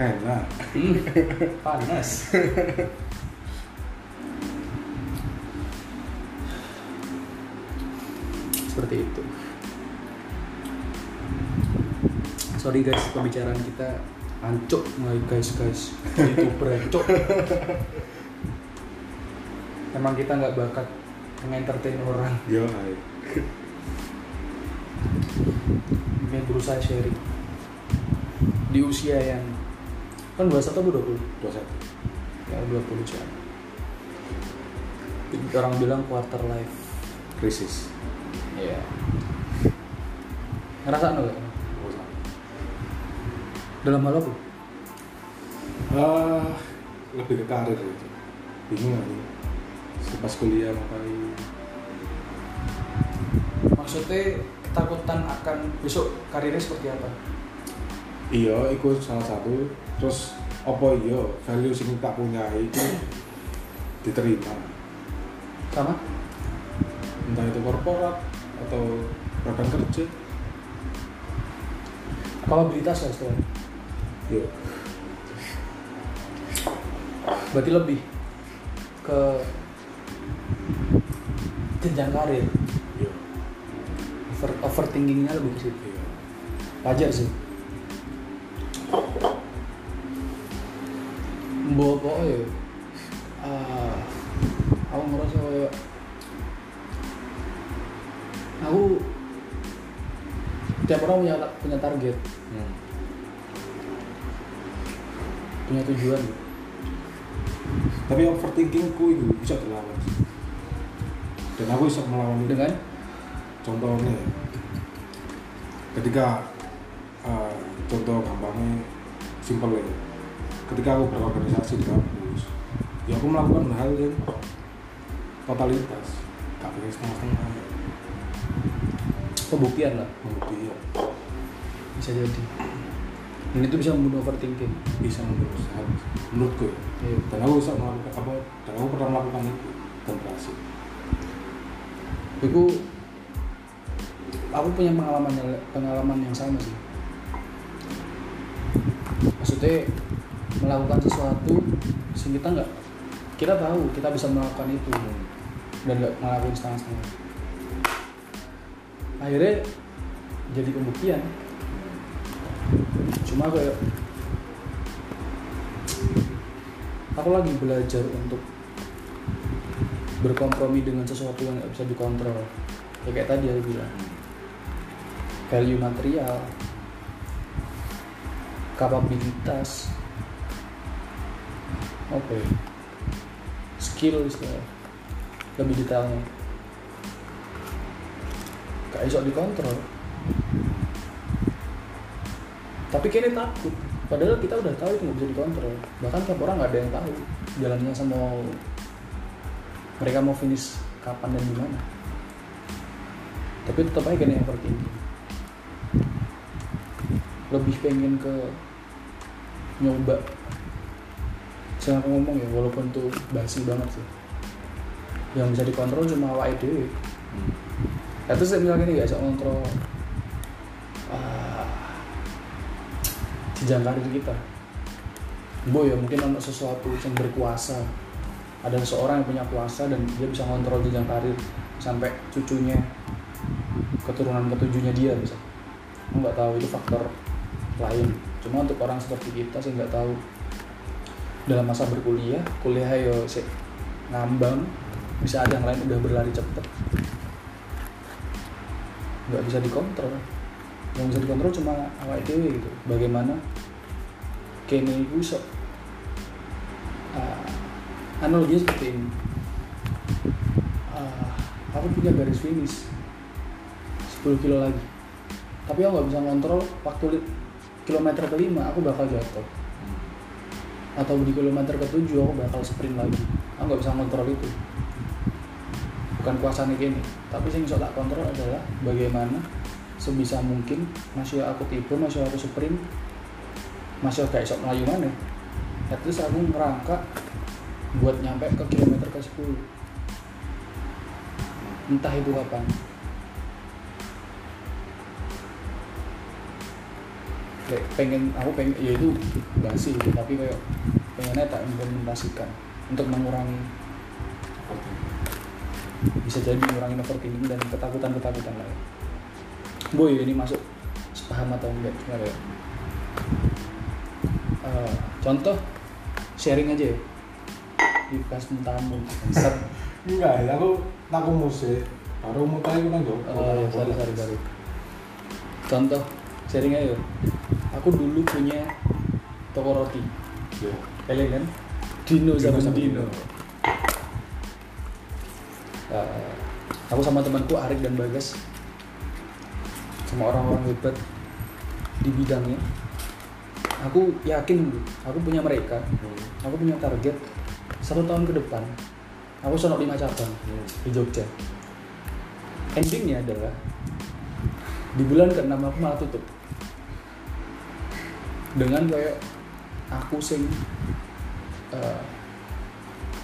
Enak. Hmm, panas. Seperti itu. Sorry guys, pembicaraan kita ancuk mulai guys guys. Youtuber ancuk. Emang kita nggak bakat mengentertain orang. yo hai Ini berusaha sharing. Di usia yang kan 21 atau 20? dua satu ya 20 jam orang bilang quarter life krisis Iya ngerasa nggak dalam hal apa? Ah lebih ke karir gitu bingung aja. Pas kuliah ngapain? Maksudnya ketakutan akan besok karirnya seperti apa? Iya itu salah satu. Terus apa iya value sing tak punya itu diterima? Sama? Entah itu korporat atau rekan kerja. Kapabilitas lah istilahnya iya. Berarti lebih ke jenjang karir? Iya. Over overthinkingnya lebih ke situ? Iya. Wajar sih. Mbok ya. Ah, aku ngerasa kayak aku tiap orang punya punya target. Hmm. Punya tujuan. Tapi overthinkingku itu bisa dilawan dan aku bisa melawan itu dengan? Contohnya ya, ketika eh, contoh gampangnya simpel ya. Ketika aku berorganisasi di kampus ya aku melakukan hal yang totalitas gak pengen setengah-setengah. Pembuktian lah. Kemudian bisa jadi dan itu bisa membunuh overthinking. Bisa menurut saya menurutku ya. Iya. dan aku bisa melakukan apa dan aku pernah melakukan itu dan berhasil. Aku aku punya pengalaman yang pengalaman yang sama sih. Maksudnya melakukan sesuatu sih kita nggak kita tahu kita bisa melakukan itu. Dan nggak ngelakuin setengah-setengah. Akhirnya jadi pembuktian cuma kayak aku lagi belajar untuk berkompromi dengan sesuatu yang nggak bisa dikontrol. Ya kayak tadi aku bilang. Value material kapabilitas oke ya? skill istilah. Lebih detailnya. Gak iso dikontrol tapi kayaknya takut. Padahal kita udah tahu itu nggak bisa dikontrol. Bahkan tiap orang nggak ada yang tahu jalannya sama mereka mau finish kapan dan gimana tapi tetap aja kayaknya yang tertinggi lebih pengen ke nyoba. Saya aku ngomong ya walaupun tuh basi banget sih. Yang bisa dikontrol cuma dewe hmm. itu saya misalnya ini gak bisa kontrol jenjang karir kita. Bo ya mungkin ada sesuatu yang berkuasa. Ada seseorang yang punya kuasa dan dia bisa kontrol jenjang karir sampai cucunya keturunan ketujuhnya dia bisa. Nggak tahu itu faktor lain. Cuma untuk orang seperti kita sih nggak tahu. Dalam masa berkuliah kuliah ayo sih ngambang bisa ada yang lain udah berlari cepet. Nggak bisa dikontrol yang bisa dikontrol cuma awal itu gitu. Bagaimana kene itu uh, analoginya seperti ini. Uh, aku punya garis finish 10 kilo lagi. Tapi aku nggak bisa ngontrol waktu kilometer kelima aku bakal jatuh. Atau di kilometer ketujuh aku bakal sprint lagi. Aku nggak bisa kontrol itu. Bukan kuasanya gini tapi yang bisa tak kontrol adalah bagaimana sebisa mungkin. Masih aku tipe masih aku sprint masih kayak sok melayu mana? At least aku ngerangka buat nyampe ke kilometer ke 10 entah itu kapan. Pengen aku pengen ya itu basi tapi kayak pengennya tak implementasikan untuk mengurangi. Bisa jadi mengurangi overthinking dan ketakutan-ketakutan lain boy ini masuk sepaham atau enggak? Ya uh, contoh sharing aja ya. Di pas tamu enggak ya aku aku musik. Baru mau tahu nang oh ya sorry sorry sorry. Contoh sharing aja. Aku dulu punya toko roti. Yeah. kalian kan? Dino sama Dino, Dino. Uh, aku sama temanku Arik dan Bagas sama orang-orang hebat di bidangnya aku yakin aku punya mereka hmm. aku punya target satu tahun ke depan aku sonok lima cabang hmm. di Jogja endingnya adalah di bulan ke-6 aku malah tutup dengan kayak aku sing uh,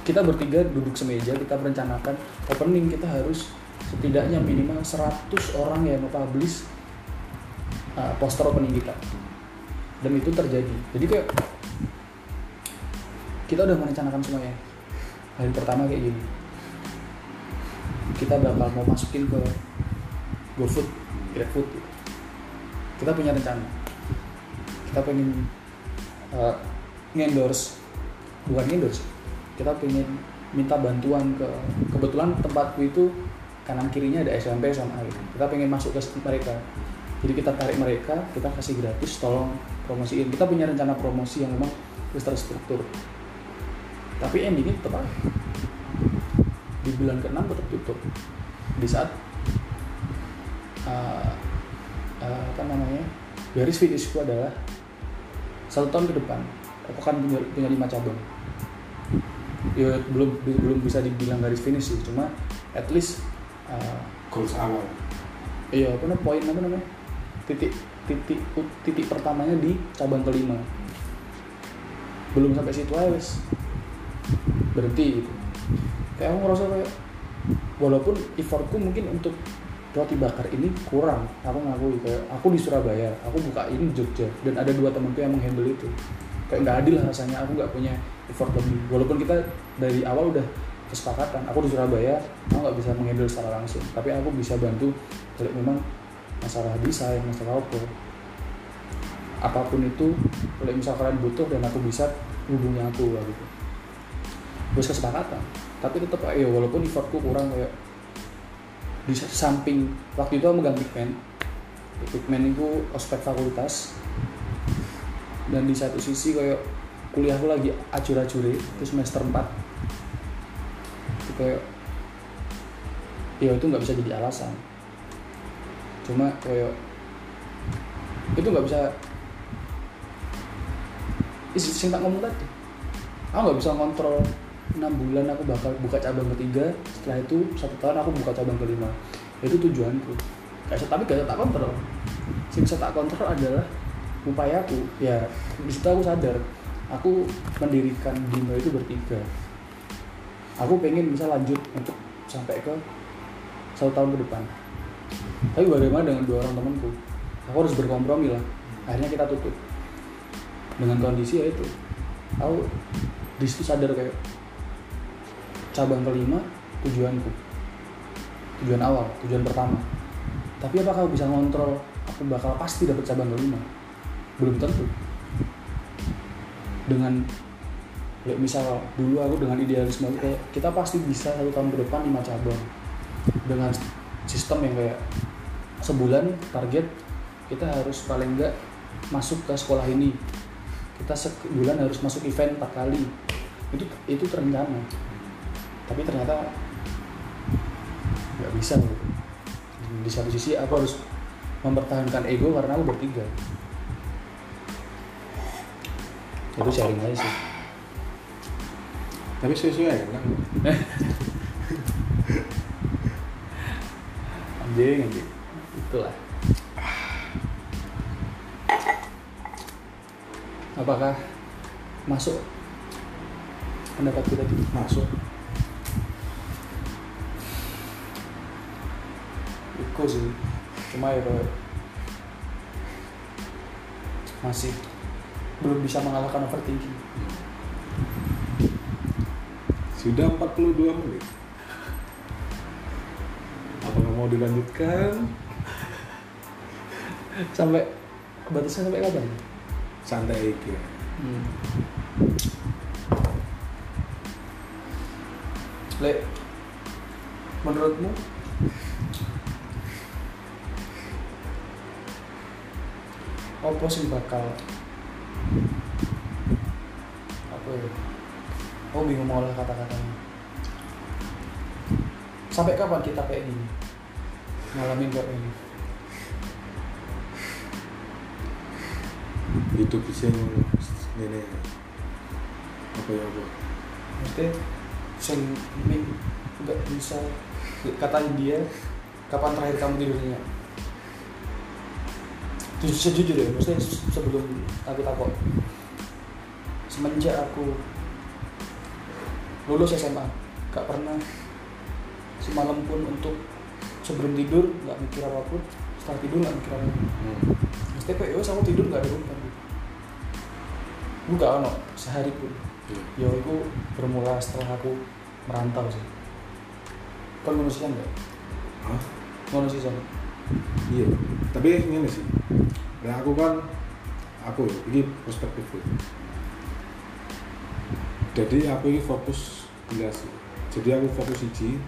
kita bertiga duduk semeja kita merencanakan opening kita harus setidaknya minimal 100 orang yang publish uh, poster opening kita. Dan itu terjadi. Jadi kayak kita udah merencanakan semuanya. Hari pertama kayak gini. Kita bakal mau masukin ke GoFood, GrabFood. Kita punya rencana. Kita pengen uh, ngendorse bukan ngendorse kita pengen minta bantuan ke kebetulan tempatku itu kanan kirinya ada SMP sama gitu. kita pengen masuk ke mereka jadi kita tarik mereka kita kasih gratis tolong promosiin. Kita punya rencana promosi yang memang terus terstruktur tapi endingnya tetap aja. Di bulan ke-6 tetap tutup. Di saat uh, uh, apa namanya garis finishku adalah satu tahun ke depan aku akan punya, punya lima cabang. Ya belum belum bisa dibilang garis finish sih cuma at least uh, goals awal. iya apa namanya poin apa namanya titik titik titik pertamanya di cabang kelima. Belum sampai situ aja wes. Berhenti gitu. Kayak aku ngerasa kayak walaupun effortku mungkin untuk roti bakar ini kurang aku ngakui kayak aku di Surabaya aku buka ini Jogja dan ada dua temanku yang menghandle itu. Kayak nggak adil rasanya aku nggak punya effort lebih walaupun kita dari awal udah kesepakatan aku di Surabaya aku nggak bisa menghandle secara langsung tapi aku bisa bantu. Kalau memang masalah desain masalah apa apa pun itu kalau misalkan butuh dan aku bisa hubungi aku lah gitu. Terus kesepakatan. Tapi tetap ya walaupun effortku kurang kayak di samping waktu itu aku megang pigment Ipikmen itu ospek fakultas. Dan di satu sisi kayak kuliahku lagi acur-acure itu semester 4 itu kayak ya itu nggak bisa jadi alasan cuma kayak itu nggak bisa sing tak ngomong tadi aku nggak bisa kontrol enam bulan aku bakal buka cabang ketiga setelah itu satu tahun aku buka cabang kelima. Itu tujuanku. Kayak tapi gak tak kontrol. Sing bisa tak kontrol adalah upayaku ya di situ aku sadar aku mendirikan Dino itu bertiga. Aku pengen bisa lanjut untuk sampai ke satu tahun ke depan tapi bagaimana dengan dua orang temanku? Aku harus berkompromi lah. Akhirnya kita tutup. Dengan kondisi ya itu. Aku di sadar kayak cabang kelima tujuanku. Tujuan awal tujuan pertama. Tapi apakah aku bisa ngontrol? Aku bakal pasti dapat cabang kelima. Belum tentu. Dengan misal dulu aku dengan idealisme kayak kita pasti bisa satu tahun ke depan lima cabang. Dengan sistem yang kayak sebulan target kita harus paling enggak masuk ke sekolah ini. Kita sebulan harus masuk event empat kali. Itu itu terencana. Tapi ternyata nggak bisa gitu. di satu sisi aku harus mempertahankan ego karena aku bertiga. Itu sharing aja sih. Tapi sesuai kan *laughs* anjing anjing itulah. Apakah masuk pendapat kita di masuk? Iko sih. Cuma ya masih belum bisa mengalahkan overthinking. Sudah 42 menit apakah mau dilanjutkan? Sampai batasnya sampai kapan? Santai aja. Hmm. Le, menurutmu? Apa sih bakal? Apa ya? Oh bingung mau olah kata-katanya sampai kapan kita kayak gini? Ngalamin kayak gini. Hidup di sini ini apa ya apa maksudnya sing nggak bisa kata dia kapan terakhir kamu tidurnya Jujur, sejujur ya maksudnya se- sebelum aku takut. Semenjak aku lulus SMA gak pernah semalam pun untuk sebelum tidur nggak mikir apa pun. Setelah tidur nggak mikir apa pun hmm. maksudnya kayak ya aku tidur nggak ada gitu gue gak ono sehari pun. Iya. ya itu bermula setelah aku merantau sih. Kan manusia enggak Hah? manusia sama iya. Tapi ini sih. Nah aku kan aku ini perspektif jadi aku ini fokus sih. Jadi aku fokus iji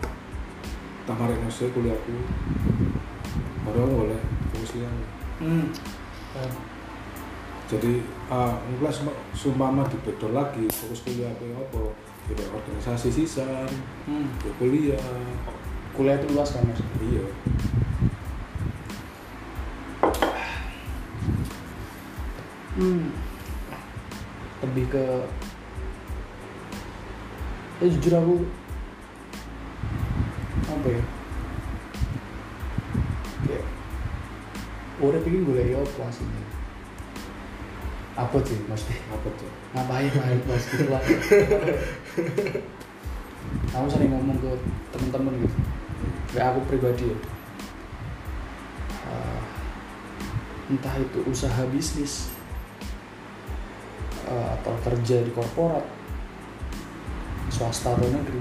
tamarin nasi kuliahku aku boleh fokus liang hmm. jadi uh, enggak sumpama di bedol lagi. Fokus kuliah apa apa? Tidak organisasi sisan hmm. ya kuliah. Kuliah itu luas kan mas? Iya. Hmm. lebih ke ya jujur aku apa ya? Kayak udah pengen gue ya apa aslinya apa sih maksudnya. Apa tuh ngapain main pas *laughs* gitu lah aku sering ngomong ke temen-temen gitu? Kayak aku pribadi ya. Eh, entah itu usaha bisnis eh, atau kerja di korporat swasta atau negeri.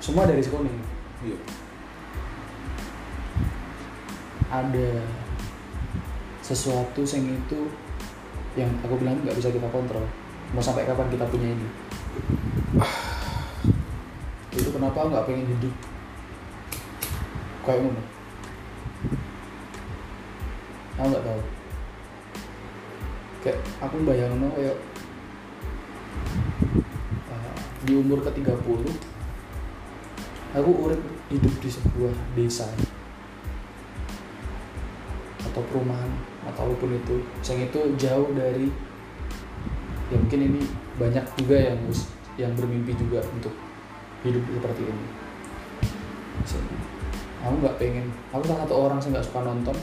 Semua dari sekolah ini iya. Ada sesuatu yang itu yang aku bilang nggak bisa kita kontrol. Mau sampai kapan kita punya ini? *sighs* Itu kenapa nggak pengen hidup? Kayak ngono. Aku nggak tahu. Kayak aku bayangin kayak uh, di umur ke 30 aku urip hidup di sebuah desa. Atau perumahan atau apa pun itu. Yang itu jauh dari ya mungkin ini banyak juga yang yang bermimpi juga untuk hidup seperti ini. So, aku nggak pengen. Aku salah satu orang yang nggak suka nonton.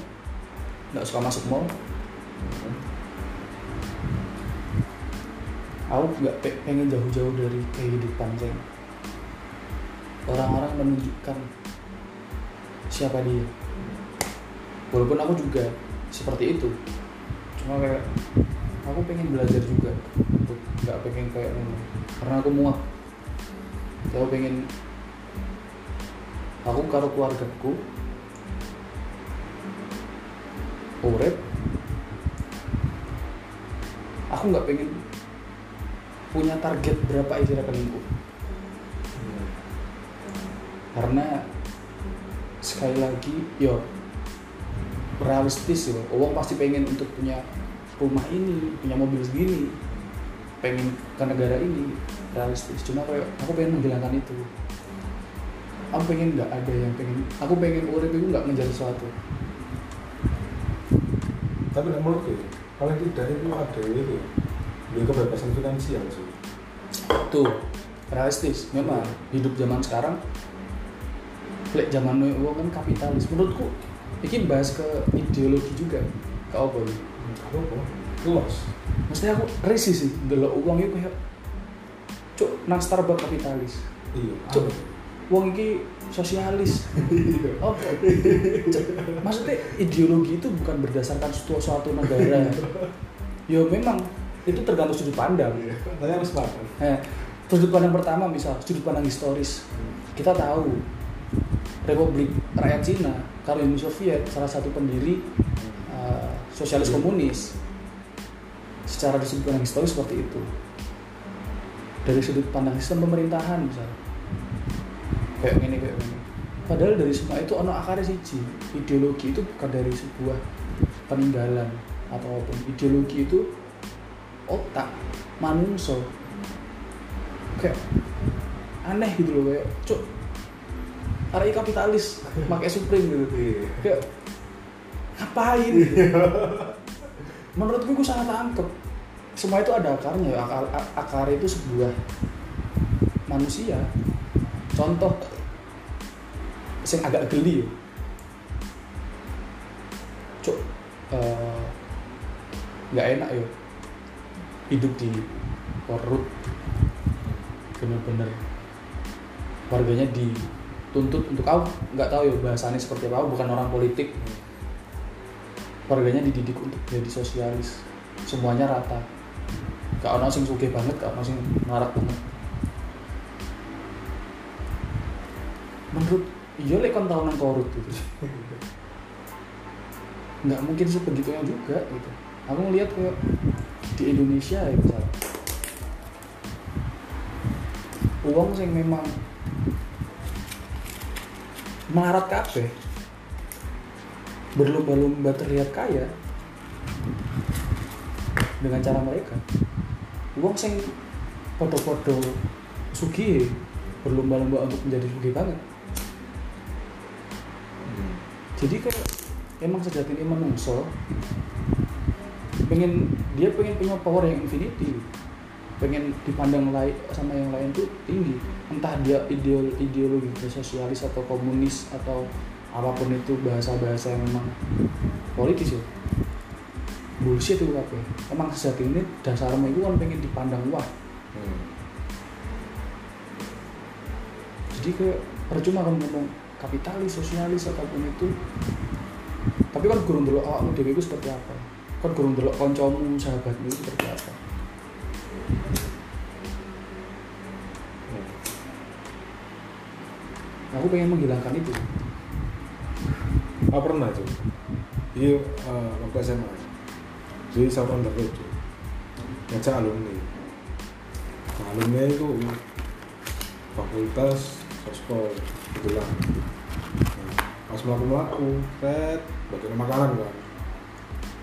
Nggak suka masuk mall. Aku nggak pe- pengen jauh-jauh dari kehidupan saya orang-orang menunjukkan siapa dia. Walaupun aku juga seperti itu. Cuma kayak aku pengen belajar juga. Nggak pengen kayak karena aku muak. Aku pengen aku karo keluargaku urep aku nggak pengen punya target berapa isi rekeningku karena sekali lagi yo realistis yo. Uang pasti pengen untuk punya rumah ini punya mobil segini. Pengen ke negara ini realistis. Cuma kayak aku pengen menghilangkan itu. Aku pengen nggak ada yang pengen aku pengen urip itu nggak menjadi sesuatu. Tapi nek menurutku ya, paling tidak itu ada itu ya. Kebebasan finansial sih. Tuh realistis. Memang hidup zaman sekarang lek zaman uang kan kapitalis. Menurutku ini bahas ke ideologi juga ke apa ya? apa apa? Luas. Maksudnya aku risih sih delok uang itu kayak cuk nang Starbucks kapitalis. Iya Cuk. aneh. uang ini sosialis. Oh Cuk, maksudnya ideologi itu bukan berdasarkan suatu, suatu negara. Ya memang itu tergantung sudut pandang. Iya, saya harus makan Nah, sudut pandang pertama misal sudut pandang historis. Kita tahu Republik Rakyat Cina karena Uni Soviet salah satu pendiri uh, sosialis komunis. Secara di sudut pandang historis seperti itu. Dari sudut pandang sistem pemerintahan misal. Kayak gini kayak gini. Padahal dari semua itu ono akarnya siji. Ideologi itu bukan dari sebuah peninggalan atau apa pun ideologi itu otak manungso kayak aneh gitu loh kayak cuk hari kapitalis pakai supreme gitu. Iya. Kayak ngapain menurutku gue sangat tangkep semua itu ada akarnya ya. Akar, akar itu sebuah manusia. Contoh yang agak geli ya. Cuk eh, nggak enak ya. Hidup di korut bener-bener warganya dituntut untuk aku nggak tahu ya bahasanya seperti apa. Aku bukan orang politik. Warganya dididik untuk jadi sosialis. Semuanya rata. Gak ono sing sugih banget gak ono sing banget. Menurut iya lek kon tau nang korut gitu. *laughs* Nggak mungkin sebegitunya juga gitu. Aku ngeliat kayak di Indonesia ya misal uang sing memang melarat kabeh. Berlomba-lomba terlihat kaya dengan cara mereka. Uang sing podo-podo sugih berlomba-lomba untuk menjadi sugih banget. Jadi kayak emang sejatinya menungso pengen dia pengen punya power yang infinity. Pengen dipandang lain sama yang lain tuh tinggi entah dia ideol ideologi sosialis atau komunis atau apa pun itu bahasa-bahasa yang memang politis ya. Bullshit itu apa emang sejati ini dasarmu itu kan pengen dipandang wah. Jadi kayak percuma kan ngomong kapitalis sosialis apa pun itu. Tapi kan gurung dulu awakmu dewe itu seperti apa? Kan gurung dulu koncomu sahabatmu itu seperti apa aku pengen menghilangkan itu Ah pernah tuh. Iya, eh, waktu SMA. Jadi sama under itu. Ngajak alumni. Nah, alumni itu fakultas sospol kebetulan. Nah, pas melaku melaku, set, bagian makanan kan.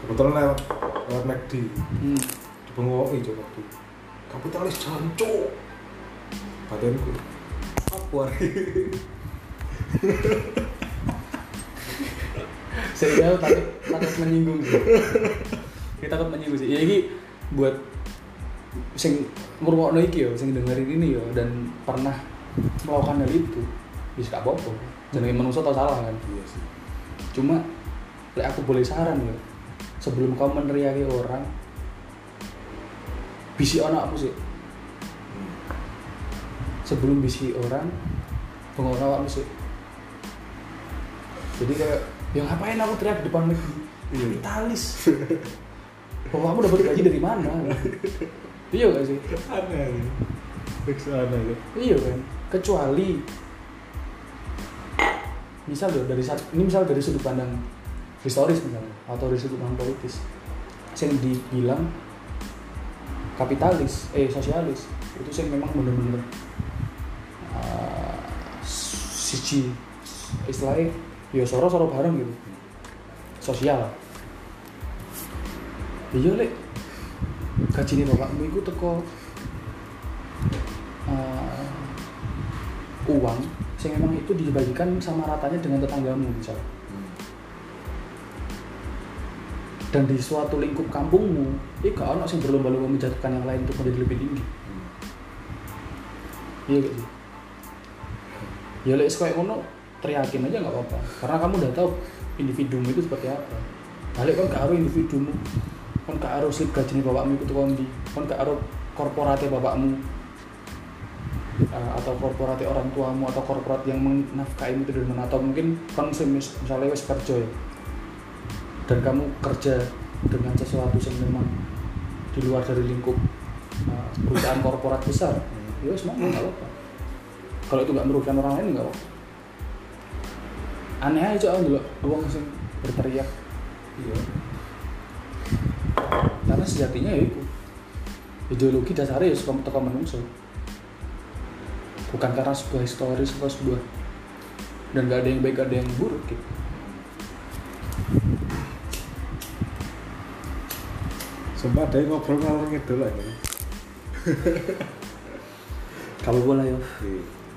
kebetulan lewat lewat McD hmm. di Bengoi coba waktu kapitalis jancuk badanku apa *laughs* *laughs* saya takut takut menyinggung sih. Kita takut menyinggung sih. Ya ini buat sing ngurungokno iki yo sing dengerin ini yo dan pernah melakukan hal itu bisa gak apa-apa. Jenenge manusia tau salah kan? Iya sih. Cuma lek aku boleh saran ya sebelum kau meneriaki orang bisi anakmu sih. Hmm. sebelum bisi orang bengok awakmu sih jadi kayak ya ngapain aku teriak di depan Iya. kapitalis bahwa *laughs* kamu dapat gaji dari mana? Iya gak sih? Aneh fix aneh ya. Iya kan? Kecuali misal loh dari ini misal dari sudut pandang historis misalnya atau dari sudut pandang politis. Yang dibilang kapitalis eh sosialis itu sih memang bener-bener uh, siji istilahnya ya soro soro bareng gitu. Sosial. Iya lek. Gaji nih bapakmu itu teko uh, uang yang memang itu dibagikan sama ratanya dengan tetanggamu misal. Dan di suatu lingkup kampungmu itu gak ono sing berlomba-lomba menjatuhkan yang lain untuk menjadi lebih tinggi. Iya gak sih ya lek kayak ngono teriakin aja nggak apa-apa. Karena kamu udah tahu individumu itu seperti apa. Balik kan gak harus individumu. Kan gak harus slip gaji bapakmu itu kondi kan gak harus korporatnya bapakmu uh, atau korporat orang tuamu atau korporat yang menafkahimu itu mana atau mungkin kan misalnya wes kerja ya dan kamu kerja dengan sesuatu yang memang di luar dari lingkup uh, perusahaan korporat besar ya semua nggak apa kalau itu nggak merugikan orang lain nggak apa aneh aja dulu uang sing berteriak. Iya. Karena sejatinya ya itu. Ideologi dasarnya ya suka teka menungso. Bukan karena sebuah historis atau sebuah dan gak ada yang baik gak ada yang buruk gitu. Sempat ada yang ngobrol ngalor ngidul aja kamu boleh ya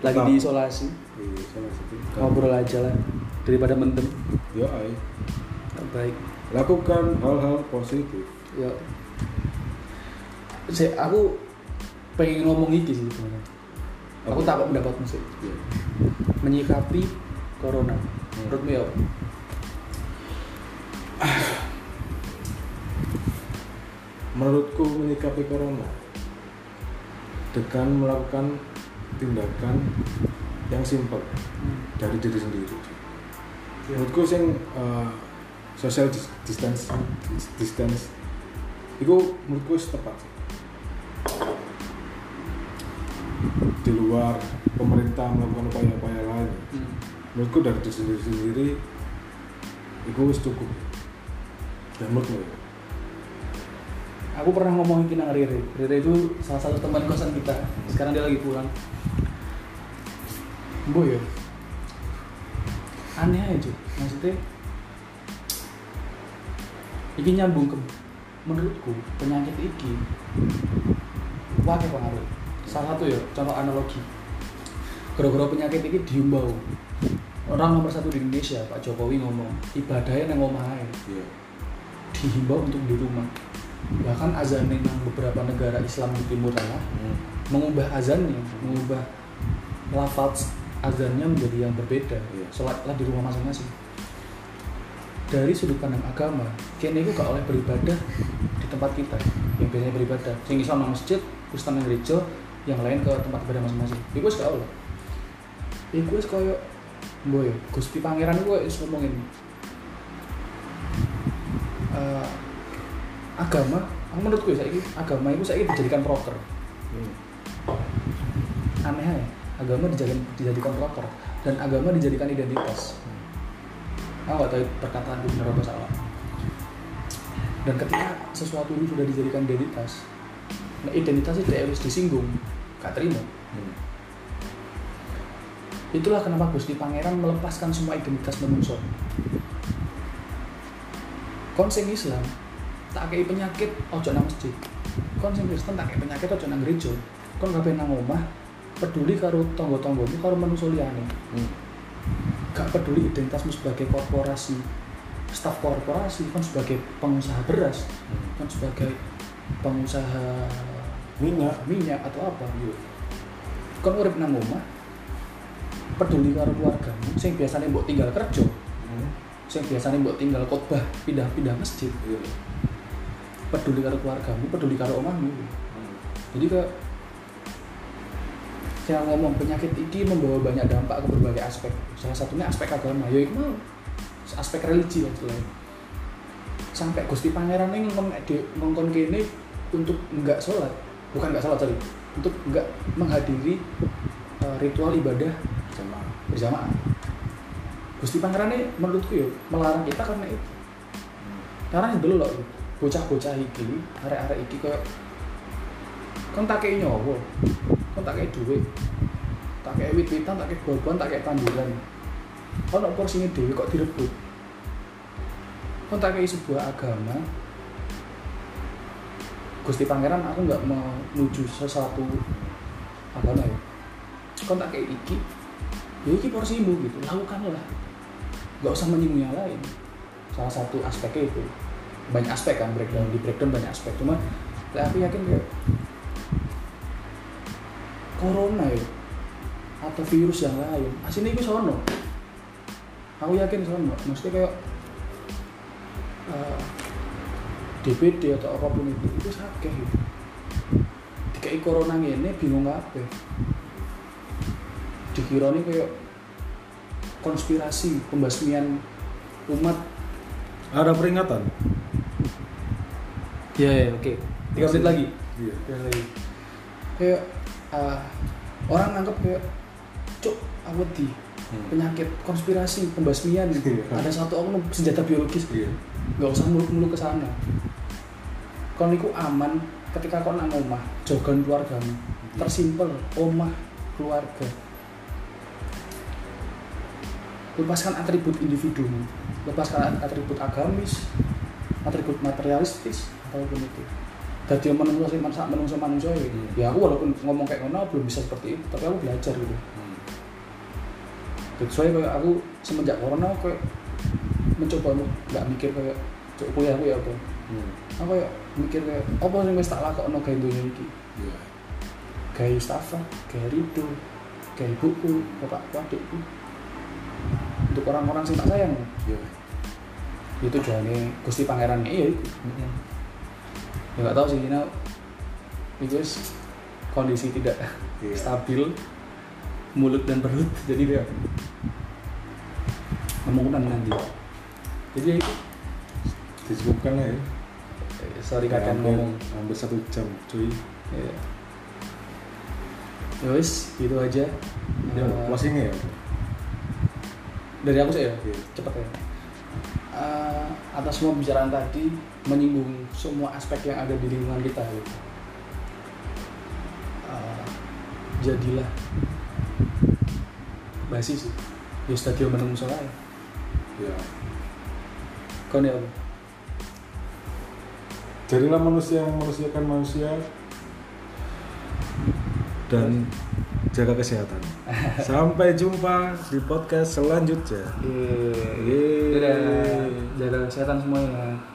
lagi *laughs* di isolasi. Iya, satu ngobrol aja lah daripada mendem yo ay baik. Lakukan hal-hal positif. Ya saya aku pengen ngomong iki sih sebenarnya. Aku Apa? tak pendapatmu sih Iya. menyikapi corona. Menurutmu ya menurutku menyikapi corona. Dengan melakukan tindakan yang simpel. Dari diri sendiri menurutku sing uh, social dis- distance distance itu menurutku tepat di luar pemerintah melakukan upaya-upaya lain Hmm. menurutku dari diri sendiri sendiri itu cukup dan menurutmu ya? Aku pernah ngomongin ke nang Rere. Rere itu salah satu teman kosan kita. Sekarang dia lagi pulang. Bu ya. Aneh aja. Maksudnya iki nyambung ke menurutku penyakit iki wakil pengaruh. Salah satu ya contoh analogi. Gara-gara penyakit ini diimbau. Orang nomor satu di Indonesia, Pak Jokowi ngomong, ibadahnya yang ngomong aja Iya. dihimbau untuk di rumah bahkan azan yang beberapa negara Islam di Timur Tengah Hmm. mengubah azannya mengubah lafaz azannya menjadi yang berbeda Iya. sholatlah di rumah masing-masing. Dari sudut pandang agama kini itu gak oleh beribadah di tempat kita yang biasanya beribadah. Sing Islam nang masjid Kristen nang gereja yang lain ke tempat ibadah masing-masing. Itu gak oleh. Itu wis koyo boy Gusti Pangeran itu wis ngomongin eh, agama. Aku menurutku ya saiki agama itu saiki dijadikan proker. Hmm. aneh ya agama dijadikan dijadikan proker dan agama dijadikan identitas. Aku nggak tahu perkataan itu benar apa salah. Dan ketika sesuatu itu sudah dijadikan identitas nah identitas itu harus disinggung. Gak terima. Itulah kenapa Gusti Pangeran melepaskan semua identitas manusia kon sing Islam tak kei penyakit ojo nang masjid. Kon sing Kristen tak kei penyakit ojo nang gereja. Kon kabeh nang omah peduli karo tangga-tanggamu karo manusa liyane Hmm. gak peduli identitasmu sebagai korporasi staf korporasi kon sebagai pengusaha beras kon sebagai pengusaha minyak minyak atau apa kon urip nang omah peduli karo keluargamu sing biasanya mbok tinggal kerja Hmm. sing biasanya mbok tinggal khotbah pindah-pindah masjid Iya. peduli karo keluargamu peduli karo omahmu Hmm. jadi kayak saya ngomong penyakit ini membawa banyak dampak ke berbagai aspek. Salah satunya aspek agama. Ya itu aspek religi lah istilahnya. Sampai Gusti Pangeran ini ngomong di ngongkon kene untuk enggak sholat. Bukan enggak sholat sorry. Untuk enggak menghadiri eh, ritual ibadah sama berjamaah. Gusti Pangeran ini menurutku ya melarang kita karena itu. Karena dulu loh bocah-bocah iki arek-arek iki kayak kan tak kayak kan tak kayak duit? Tak kayak wit-witan tak kayak boban tak kayak tanduran. Kan no porsinya dewi kok direbut? Kan tak kayak sebuah agama? Gusti Pangeran aku nggak menuju sesuatu agama ya. Kan tak kayak iki? Ya iki porsimu gitu. Lakukanlah. Nggak usah menyinggung yang lain. Salah satu aspeknya itu. Banyak aspek kan breakdown. Di breakdown banyak aspek. Cuma lah aku yakin kayak corona ya. Atau virus yang lain. Aslinya itu sono. Aku yakin sono. Maksudnya kayak eh, DPD atau apa pun itu itu sakit. Gitu kayak corona ini bingung apa dikira ini kayak konspirasi pembasmian umat. Ada peringatan? Ya ya oke. Tiga menit lagi. Iya. Lagi kayak ah, orang nganggap kayak cuk awet di Hmm. penyakit konspirasi pembasmian. *laughs* Iya. ada satu oknum senjata biologis. Iya. Nggak usah muluk-muluk ke sana. Kon niku aman ketika kon nang omah jogan keluargamu. Tersimpel omah keluarga. Lepaskan atribut individumu. Lepaskan atribut agamis atribut materialistis apa pun itu jadi yang menungso sih manusia menungso manusia ya. Hmm. ya aku walaupun ngomong kayak ngono belum bisa seperti itu tapi aku belajar gitu Hmm. Gitu, soalnya kayak aku semenjak corona kayak mencoba untuk nggak mikir kayak cuk kuliah aku ya apa Hmm. aku kayak mikir kayak apa sih wis tak lakokno gawe dunia iki iya gawe Mustafa gawe Rido gawe ibuku bapakku adikku untuk orang-orang sing tak sayang iya itu tujuannya Gusti Pangeran iya itu ya nggak tahu sih ini itu kondisi tidak Iya. stabil. Mulut dan perut jadi kayak kemungkinan nanti. Jadi ya disebutkan ya. Eh, sorry Hampir- ngomong. hampir satu jam cuy. Ya Ya wis gitu aja. Ini Eh, closingnya ya? Dari aku sih ya? Iya. cepet ya. Eh, atas semua pembicaraan tadi menyinggung semua aspek yang ada di lingkungan kita gitu. Eh, jadilah basi sih ya stadion menunggu soalnya iya kau nih apa jadilah manusia yang manusiakan manusia dan jaga kesehatan *laughs* sampai jumpa di podcast selanjutnya. Yeay. Dadah. Jaga kesehatan semuanya.